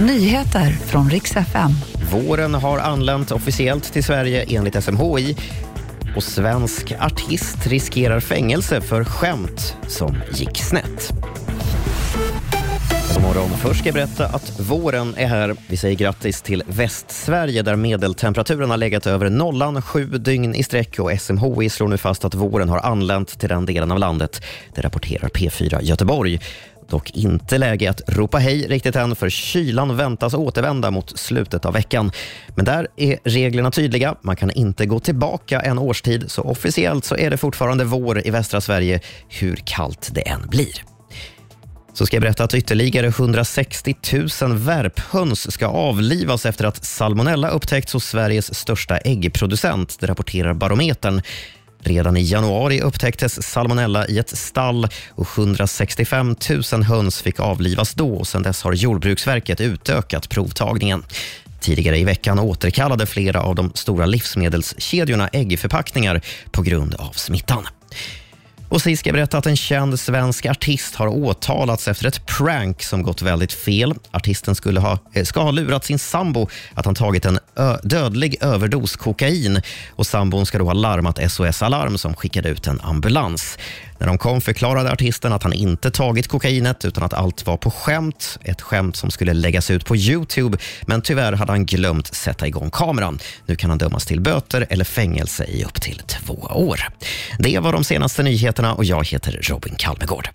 Nyheter från riks FM. Våren har anlänt officiellt till Sverige enligt SMHI och svensk artist riskerar fängelse för skämt som gick snett. Morgon. Först ska jag berätta att våren är här. Vi säger grattis till Västsverige där medeltemperaturen har legat över nollan sju dygn i sträck och SMHI slår nu fast att våren har anlänt till den delen av landet. Det rapporterar P4 Göteborg. Dock inte läge att ropa hej riktigt än, för kylan väntas återvända mot slutet av veckan. Men där är reglerna tydliga. Man kan inte gå tillbaka en årstid, så officiellt så är det fortfarande vår i västra Sverige, hur kallt det än blir. Så ska jag berätta att ytterligare 160 000 värphöns ska avlivas efter att salmonella upptäckts hos Sveriges största äggproducent. Det rapporterar Barometern. Redan i januari upptäcktes salmonella i ett stall och 165 000 höns fick avlivas då. Sedan dess har Jordbruksverket utökat provtagningen. Tidigare i veckan återkallade flera av de stora livsmedelskedjorna äggförpackningar på grund av smittan. Och sist ska jag berätta att en känd svensk artist har åtalats efter ett prank som gått väldigt fel. Artisten skulle ha, eh, ska ha lurat sin sambo att han tagit en dödlig överdos kokain och sambon ska då ha larmat SOS Alarm som skickade ut en ambulans. När de kom förklarade artisten att han inte tagit kokainet utan att allt var på skämt. Ett skämt som skulle läggas ut på Youtube, men tyvärr hade han glömt sätta igång kameran. Nu kan han dömas till böter eller fängelse i upp till två år. Det var de senaste nyheterna och jag heter Robin Kalmegård.